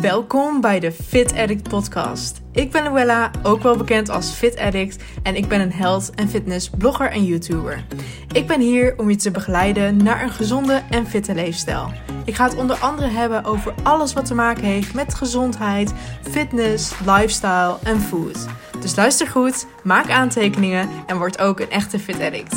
Welkom bij de Fit Addict podcast. Ik ben Luella, ook wel bekend als Fit Addict en ik ben een health en fitness blogger en YouTuber. Ik ben hier om je te begeleiden naar een gezonde en fitte leefstijl. Ik ga het onder andere hebben over alles wat te maken heeft met gezondheid, fitness, lifestyle en food. Dus luister goed, maak aantekeningen en word ook een echte Fit Addict.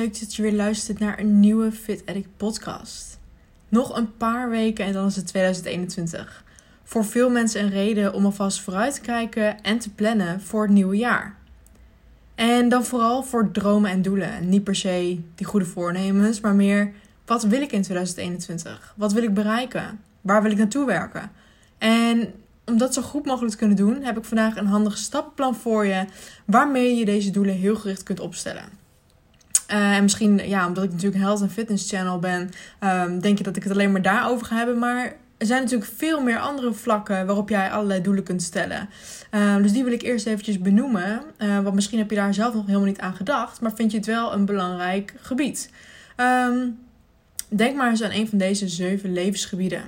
Leuk dat je weer luistert naar een nieuwe Fit Addict podcast. Nog een paar weken en dan is het 2021. Voor veel mensen een reden om alvast vooruit te kijken en te plannen voor het nieuwe jaar. En dan vooral voor dromen en doelen. Niet per se die goede voornemens, maar meer wat wil ik in 2021? Wat wil ik bereiken? Waar wil ik naartoe werken? En om dat zo goed mogelijk te kunnen doen, heb ik vandaag een handig stappenplan voor je waarmee je deze doelen heel gericht kunt opstellen. Uh, en misschien, ja, omdat ik natuurlijk health en fitness channel ben, um, denk je dat ik het alleen maar daarover ga hebben. Maar er zijn natuurlijk veel meer andere vlakken waarop jij allerlei doelen kunt stellen. Uh, dus die wil ik eerst eventjes benoemen. Uh, want misschien heb je daar zelf nog helemaal niet aan gedacht. Maar vind je het wel een belangrijk gebied. Um, denk maar eens aan een van deze zeven levensgebieden.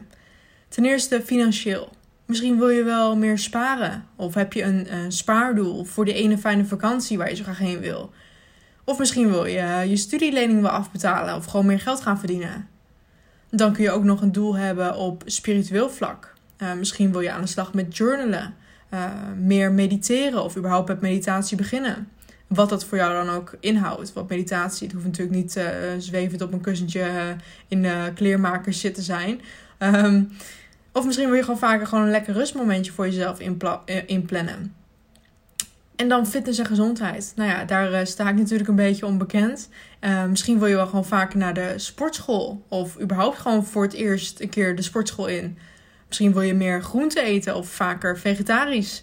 Ten eerste financieel. Misschien wil je wel meer sparen. Of heb je een, een spaardoel voor die ene fijne vakantie waar je zo graag heen wil. Of misschien wil je je studielening wel afbetalen of gewoon meer geld gaan verdienen. Dan kun je ook nog een doel hebben op spiritueel vlak. Uh, misschien wil je aan de slag met journalen, uh, meer mediteren of überhaupt met meditatie beginnen. Wat dat voor jou dan ook inhoudt. Want meditatie, het hoeft natuurlijk niet uh, zwevend op een kussentje in uh, kleermakers zitten zijn. Um, of misschien wil je gewoon vaker gewoon een lekker rustmomentje voor jezelf inplannen. En dan fitness en gezondheid. Nou ja, daar uh, sta ik natuurlijk een beetje onbekend. Uh, misschien wil je wel gewoon vaker naar de sportschool. Of überhaupt gewoon voor het eerst een keer de sportschool in. Misschien wil je meer groente eten of vaker vegetarisch.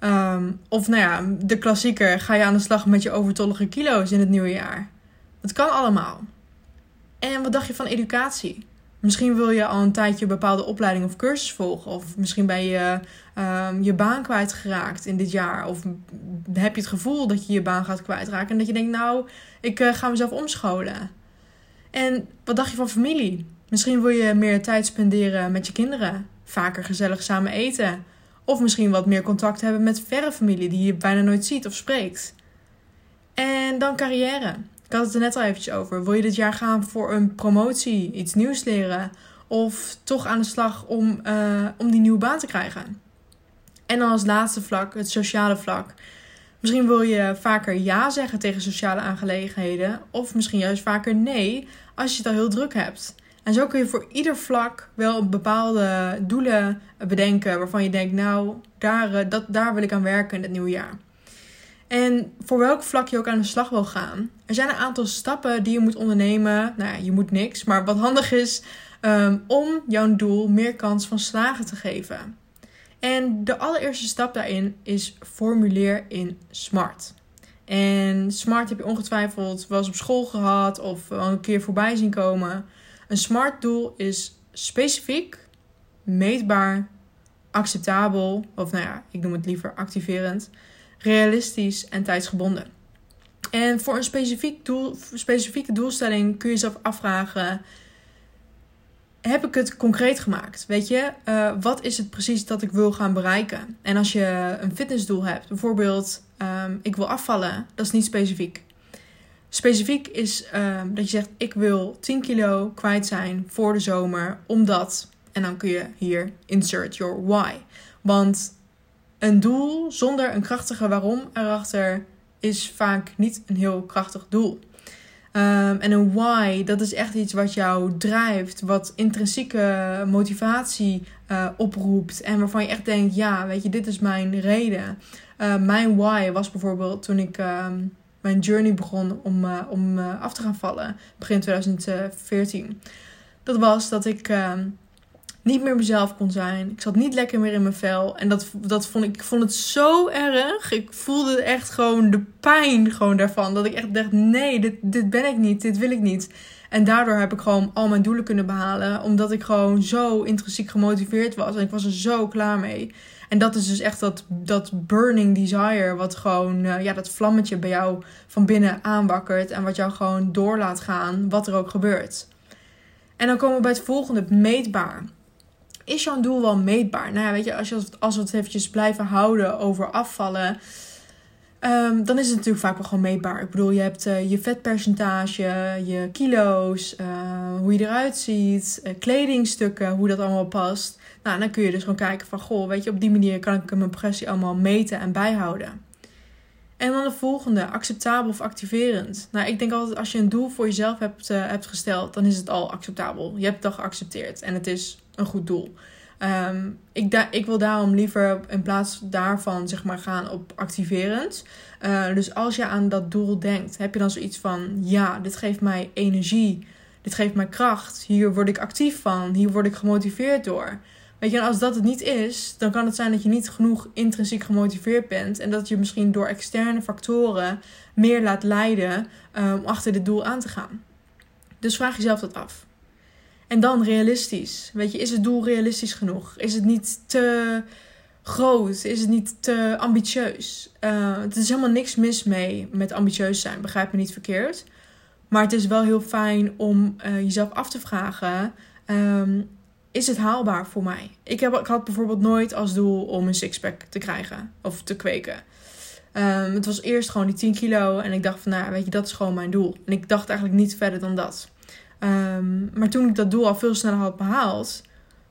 Um, of nou ja, de klassieker, ga je aan de slag met je overtollige kilo's in het nieuwe jaar. Dat kan allemaal. En wat dacht je van educatie? Misschien wil je al een tijdje een bepaalde opleiding of cursus volgen. Of misschien ben je um, je baan kwijtgeraakt in dit jaar. Of heb je het gevoel dat je je baan gaat kwijtraken. En dat je denkt, nou, ik uh, ga mezelf omscholen. En wat dacht je van familie? Misschien wil je meer tijd spenderen met je kinderen. Vaker gezellig samen eten. Of misschien wat meer contact hebben met verre familie die je bijna nooit ziet of spreekt. En dan carrière. Ik had het er net al eventjes over. Wil je dit jaar gaan voor een promotie, iets nieuws leren? Of toch aan de slag om, uh, om die nieuwe baan te krijgen? En dan als laatste vlak, het sociale vlak. Misschien wil je vaker ja zeggen tegen sociale aangelegenheden. Of misschien juist vaker nee als je het al heel druk hebt. En zo kun je voor ieder vlak wel bepaalde doelen bedenken waarvan je denkt, nou, daar, eh, dat, daar wil ik aan werken in het nieuwe jaar. En voor welk vlak je ook aan de slag wil gaan. Er zijn een aantal stappen die je moet ondernemen. Nou ja, je moet niks, maar wat handig is um, om jouw doel meer kans van slagen te geven. En de allereerste stap daarin is formuleer in SMART. En SMART heb je ongetwijfeld wel eens op school gehad of wel een keer voorbij zien komen. Een SMART doel is specifiek, meetbaar, acceptabel, of nou ja, ik noem het liever activerend realistisch en tijdsgebonden. En voor een specifiek doel, specifieke doelstelling kun je jezelf afvragen: heb ik het concreet gemaakt? Weet je, uh, wat is het precies dat ik wil gaan bereiken? En als je een fitnessdoel hebt, bijvoorbeeld um, ik wil afvallen, dat is niet specifiek. Specifiek is um, dat je zegt: ik wil 10 kilo kwijt zijn voor de zomer, omdat. En dan kun je hier insert your why. Want een doel zonder een krachtige waarom erachter is vaak niet een heel krachtig doel. Um, en een why, dat is echt iets wat jou drijft, wat intrinsieke motivatie uh, oproept. En waarvan je echt denkt: ja, weet je, dit is mijn reden. Uh, mijn why was bijvoorbeeld toen ik uh, mijn journey begon om, uh, om af te gaan vallen, begin 2014. Dat was dat ik ehm, niet meer mezelf kon zijn. Ik zat niet lekker meer in mijn vel. En dat, dat vond ik, ik vond het zo erg. Ik voelde echt gewoon de pijn gewoon daarvan. Dat ik echt dacht, nee, dit, dit ben ik niet. Dit wil ik niet. En daardoor heb ik gewoon al mijn doelen kunnen behalen. Omdat ik gewoon zo intrinsiek gemotiveerd was. En ik was er zo klaar mee. En dat is dus echt dat, dat burning desire, wat gewoon, uh, ja, dat vlammetje bij jou van binnen aanwakkert en wat jou gewoon door laat gaan, wat er ook gebeurt. En dan komen we bij het volgende, meetbaar. Is jouw doel wel meetbaar? Nou ja, weet je, als, je, als we het eventjes blijven houden over afvallen, um, dan is het natuurlijk vaak wel gewoon meetbaar. Ik bedoel, je hebt uh, je vetpercentage, je kilo's, uh, hoe je eruit ziet, uh, kledingstukken, hoe dat allemaal past. Nou, dan kun je dus gewoon kijken van, goh, weet je, op die manier kan ik mijn progressie allemaal meten en bijhouden. En dan de volgende, acceptabel of activerend. Nou, ik denk altijd als je een doel voor jezelf hebt, hebt gesteld, dan is het al acceptabel. Je hebt het al geaccepteerd en het is een goed doel. Um, ik, ik wil daarom liever in plaats daarvan zeg maar gaan op activerend. Uh, dus als je aan dat doel denkt, heb je dan zoiets van: ja, dit geeft mij energie, dit geeft mij kracht, hier word ik actief van, hier word ik gemotiveerd door. Weet je, en als dat het niet is, dan kan het zijn dat je niet genoeg intrinsiek gemotiveerd bent. En dat je misschien door externe factoren meer laat leiden um, om achter dit doel aan te gaan. Dus vraag jezelf dat af. En dan realistisch. Weet je, is het doel realistisch genoeg? Is het niet te groot? Is het niet te ambitieus? Uh, er is helemaal niks mis mee met ambitieus zijn, begrijp me niet verkeerd. Maar het is wel heel fijn om uh, jezelf af te vragen: um, is het haalbaar voor mij? Ik, heb, ik had bijvoorbeeld nooit als doel om een sixpack te krijgen of te kweken. Um, het was eerst gewoon die 10 kilo en ik dacht van, nou weet je, dat is gewoon mijn doel. En ik dacht eigenlijk niet verder dan dat. Um, maar toen ik dat doel al veel sneller had behaald,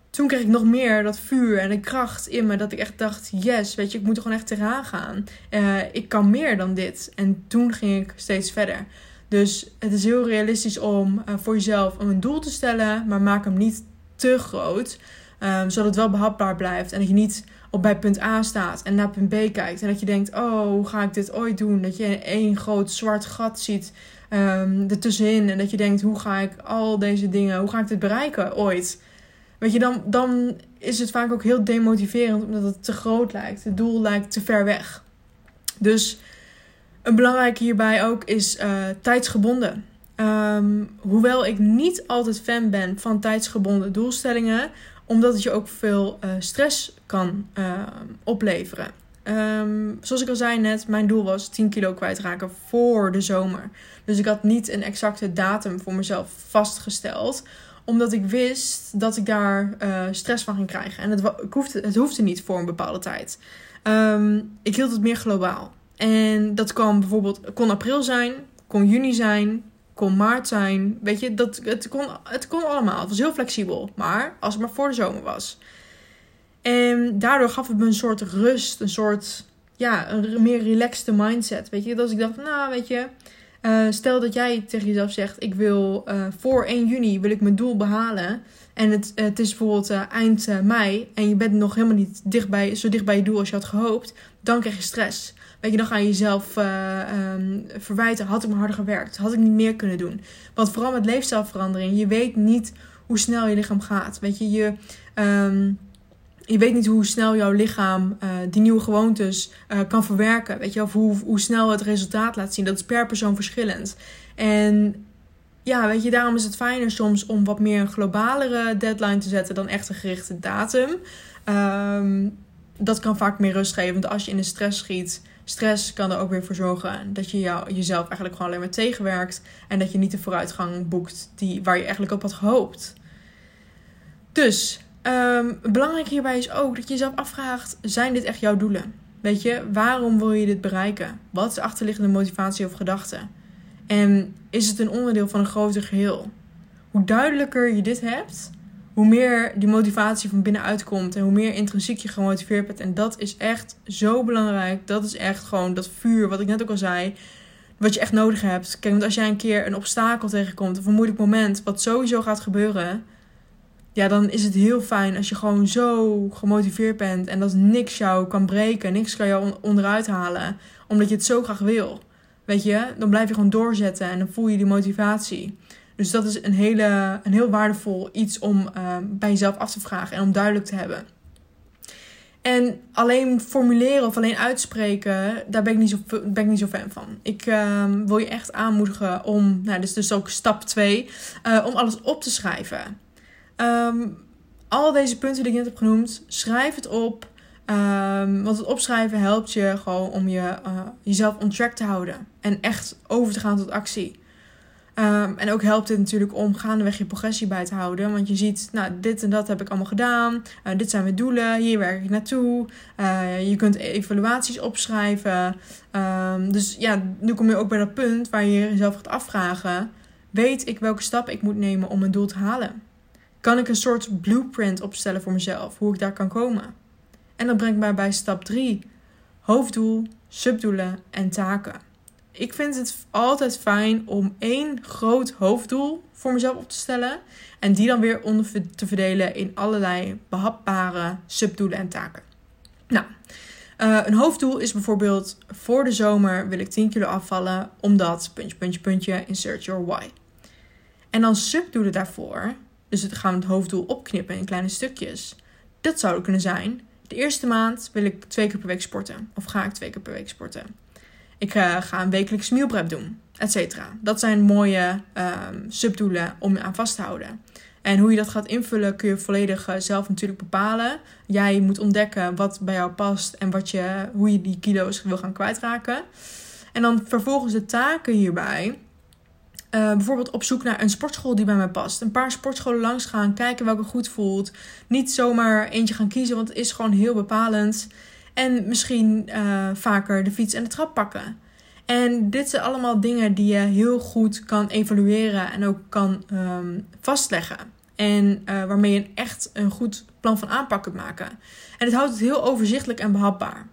toen kreeg ik nog meer dat vuur en de kracht in me. Dat ik echt dacht, yes, weet je, ik moet er gewoon echt eraan gaan. Uh, ik kan meer dan dit. En toen ging ik steeds verder. Dus het is heel realistisch om uh, voor jezelf een doel te stellen, maar maak hem niet te groot. Um, zodat het wel behapbaar blijft. En dat je niet op bij punt A staat en naar punt B kijkt. En dat je denkt, oh, hoe ga ik dit ooit doen? Dat je één groot zwart gat ziet um, ertussenin. En dat je denkt, hoe ga ik al deze dingen, hoe ga ik dit bereiken ooit? Weet je, dan, dan is het vaak ook heel demotiverend omdat het te groot lijkt. Het doel lijkt te ver weg. Dus een belangrijk hierbij ook is uh, tijdsgebonden. Um, hoewel ik niet altijd fan ben van tijdsgebonden doelstellingen, omdat het je ook veel uh, stress kan uh, opleveren. Um, zoals ik al zei net, mijn doel was 10 kilo kwijtraken voor de zomer. Dus ik had niet een exacte datum voor mezelf vastgesteld omdat ik wist dat ik daar uh, stress van ging krijgen. En het, ik hoefde, het hoefde niet voor een bepaalde tijd. Um, ik hield het meer globaal. En dat kan bijvoorbeeld kon april zijn, kon juni zijn, kon maart zijn. Weet je, dat, het, kon, het kon allemaal. Het was heel flexibel. Maar als het maar voor de zomer was. En daardoor gaf het me een soort rust. Een soort, ja, een meer relaxed mindset. Weet je, dat ik dacht, nou, weet je... Uh, stel dat jij tegen jezelf zegt: Ik wil uh, voor 1 juni wil ik mijn doel behalen. En het, het is bijvoorbeeld uh, eind mei. En je bent nog helemaal niet dichtbij, zo dicht bij je doel als je had gehoopt. Dan krijg je stress. Weet je, dan ga je jezelf um, verwijten. Had ik maar harder gewerkt? Had ik niet meer kunnen doen? Want vooral met leefstijlverandering. Je weet niet hoe snel je lichaam gaat. Weet je, je, um, je weet niet hoe snel jouw lichaam uh, die nieuwe gewoontes uh, kan verwerken. Weet je, of hoe, hoe snel het resultaat laat zien. Dat is per persoon verschillend. En ja, weet je, daarom is het fijner soms om wat meer een globalere deadline te zetten dan echt een gerichte datum. Um, dat kan vaak meer rust geven. Want als je in de stress schiet, stress kan er ook weer voor zorgen dat je jou, jezelf eigenlijk gewoon alleen maar tegenwerkt. En dat je niet de vooruitgang boekt die, waar je eigenlijk op had gehoopt. Dus um, belangrijk hierbij is ook dat je jezelf afvraagt: zijn dit echt jouw doelen? Weet je, waarom wil je dit bereiken? Wat is de achterliggende motivatie of gedachte? En is het een onderdeel van een groter geheel? Hoe duidelijker je dit hebt, hoe meer die motivatie van binnenuit komt en hoe meer intrinsiek je gemotiveerd bent. En dat is echt zo belangrijk. Dat is echt gewoon dat vuur, wat ik net ook al zei, wat je echt nodig hebt. Kijk, want als jij een keer een obstakel tegenkomt of een moeilijk moment, wat sowieso gaat gebeuren, ja, dan is het heel fijn als je gewoon zo gemotiveerd bent en dat niks jou kan breken, niks kan jou onderuit halen, omdat je het zo graag wil. Weet je, dan blijf je gewoon doorzetten en dan voel je die motivatie. Dus dat is een, hele, een heel waardevol iets om uh, bij jezelf af te vragen en om duidelijk te hebben. En alleen formuleren of alleen uitspreken, daar ben ik niet zo, ben ik niet zo fan van. Ik uh, wil je echt aanmoedigen om, nou, dus, dus ook stap 2, uh, om alles op te schrijven. Um, al deze punten die ik net heb genoemd, schrijf het op. Ehm, want het opschrijven helpt je gewoon om je, uh, jezelf on track te houden. En echt over te gaan tot actie. Ehm, en ook helpt het natuurlijk om gaandeweg je progressie bij te houden. Want je ziet, nou, dit en dat heb ik allemaal gedaan. Uh, dit zijn mijn doelen. Hier werk ik naartoe. Uh, je kunt evaluaties opschrijven. Dus ja, nu kom je ook bij dat punt waar je jezelf gaat afvragen. Weet ik welke stap ik moet nemen om mijn doel te halen? Kan ik een soort blueprint opstellen voor mezelf, hoe ik daar kan komen? En dat brengt mij bij stap 3. Hoofddoel, subdoelen en taken ik vind het altijd fijn om één groot hoofddoel voor mezelf op te stellen. En die dan weer onder te verdelen in allerlei behapbare subdoelen en taken. Nou, uh, een hoofddoel is bijvoorbeeld voor de zomer wil ik 10 kilo afvallen. Omdat, puntje, puntje, puntje, insert your why. En dan subdoelen daarvoor. Dus het gaan we het hoofddoel opknippen in kleine stukjes. Dat zou kunnen zijn. De eerste maand wil ik twee keer per week sporten. Of ga ik twee keer per week sporten. Ik uh, ga een wekelijks mealprep doen, et cetera. Dat zijn mooie um, subdoelen om je aan vast te houden. En hoe je dat gaat invullen kun je volledig uh, zelf natuurlijk bepalen. Jij moet ontdekken wat bij jou past en wat je, hoe je die kilo's wil gaan kwijtraken. En dan vervolgens de taken hierbij. Uh, bijvoorbeeld op zoek naar een sportschool die bij mij past. Een paar sportscholen langs gaan, kijken welke goed voelt. Niet zomaar eentje gaan kiezen, want het is gewoon heel bepalend. En misschien uh, vaker de fiets en de trap pakken. En dit zijn allemaal dingen die je heel goed kan evalueren en ook kan um, vastleggen. En uh, waarmee je echt een goed plan van aanpak kunt maken. En het houdt het heel overzichtelijk en behapbaar.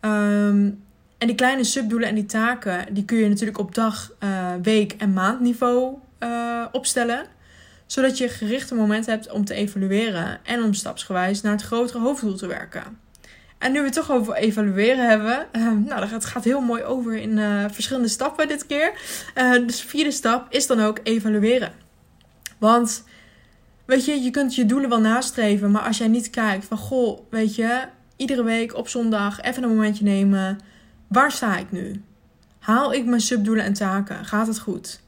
Um, en die kleine subdoelen en die taken, die kun je natuurlijk op dag, uh, week en maandniveau uh, opstellen. Zodat je gerichte momenten hebt om te evalueren en om stapsgewijs naar het grotere hoofddoel te werken. En nu we het toch over evalueren hebben. Uh, nou, het gaat heel mooi over in verschillende stappen dit keer. Dus de vierde stap is dan ook evalueren. Want, weet je, je kunt je doelen wel nastreven. Maar als jij niet kijkt van, goh, weet je, iedere week op zondag even een momentje nemen. Waar sta ik nu? Haal ik mijn subdoelen en taken? Gaat het goed?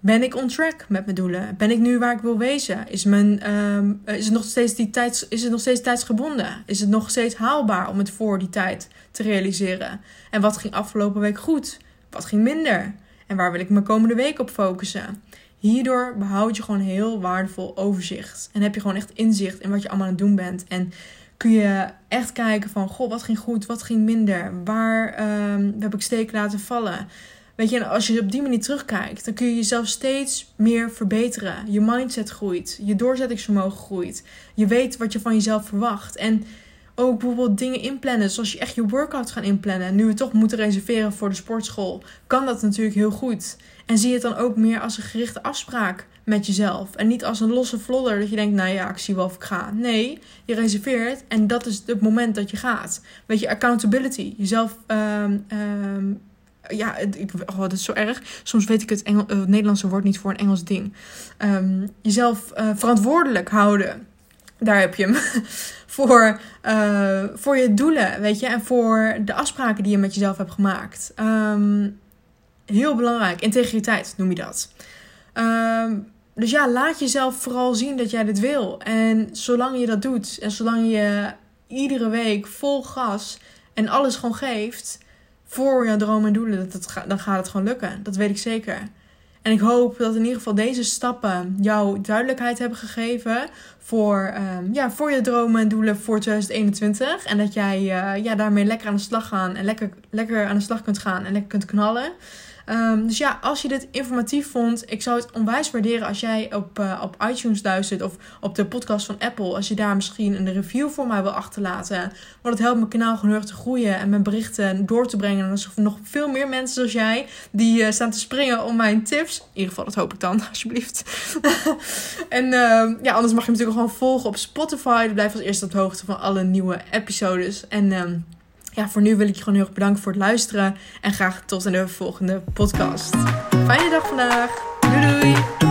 Ben ik on track met mijn doelen? Ben ik nu waar ik wil wezen? Is, mijn, um, is, het nog steeds die tijds, is het nog steeds tijdsgebonden? Is het nog steeds haalbaar om het voor die tijd te realiseren? En wat ging afgelopen week goed? Wat ging minder? En waar wil ik mijn komende week op focussen? Hierdoor behoud je gewoon heel waardevol overzicht. En heb je gewoon echt inzicht in wat je allemaal aan het doen bent. En kun je echt kijken van, goh, wat ging goed, wat ging minder? Waar um, heb ik steken laten vallen? Weet je, en als je op die manier terugkijkt, dan kun je jezelf steeds meer verbeteren. Je mindset groeit, je doorzettingsvermogen groeit. Je weet wat je van jezelf verwacht. En ook bijvoorbeeld dingen inplannen, zoals je echt je workout gaan inplannen. Nu we toch moeten reserveren voor de sportschool, kan dat natuurlijk heel goed. En zie het dan ook meer als een gerichte afspraak met jezelf. En niet als een losse vlodder dat je denkt, nou ja, ik zie wel of ik ga. Nee, je reserveert en dat is het moment dat je gaat. Weet je, accountability. Jezelf um, um, ja, ik, oh, dat is zo erg. Soms weet ik het, Engel, Nederlandse woord niet voor een Engels ding. Um, jezelf uh, verantwoordelijk houden. Daar heb je hem. voor, uh, voor je doelen, weet je. En voor de afspraken die je met jezelf hebt gemaakt. Um, heel belangrijk. Integriteit noem je dat. Um, dus ja, laat jezelf vooral zien dat jij dit wil. En zolang je dat doet. En zolang je iedere week vol gas en alles gewoon geeft voor jouw dromen en doelen, dat dan gaat het gewoon lukken. Dat weet ik zeker. En ik hoop dat in ieder geval deze stappen jou duidelijkheid hebben gegeven voor, um, ja, voor je dromen en doelen voor 2021. En dat jij uh, ja, daarmee lekker aan de slag gaan en lekker, lekker aan de slag kunt gaan en lekker kunt knallen. Um, dus ja, als je dit informatief vond, ik zou het onwijs waarderen als jij op, uh, op iTunes luistert of op de podcast van Apple. Als je daar misschien een review voor mij wil achterlaten. Want het helpt mijn kanaal gewoon te groeien en mijn berichten door te brengen. En er zijn nog veel meer mensen zoals jij die uh, staan te springen om mijn tips. In ieder geval, dat hoop ik dan, alsjeblieft. en uh, ja, anders mag je me natuurlijk gewoon volgen op Spotify. Dan blijf als eerste op de hoogte van alle nieuwe episodes. En um, ja, voor nu wil ik je gewoon heel erg bedanken voor het luisteren. En graag tot in de volgende podcast. Fijne dag vandaag. Doei doei.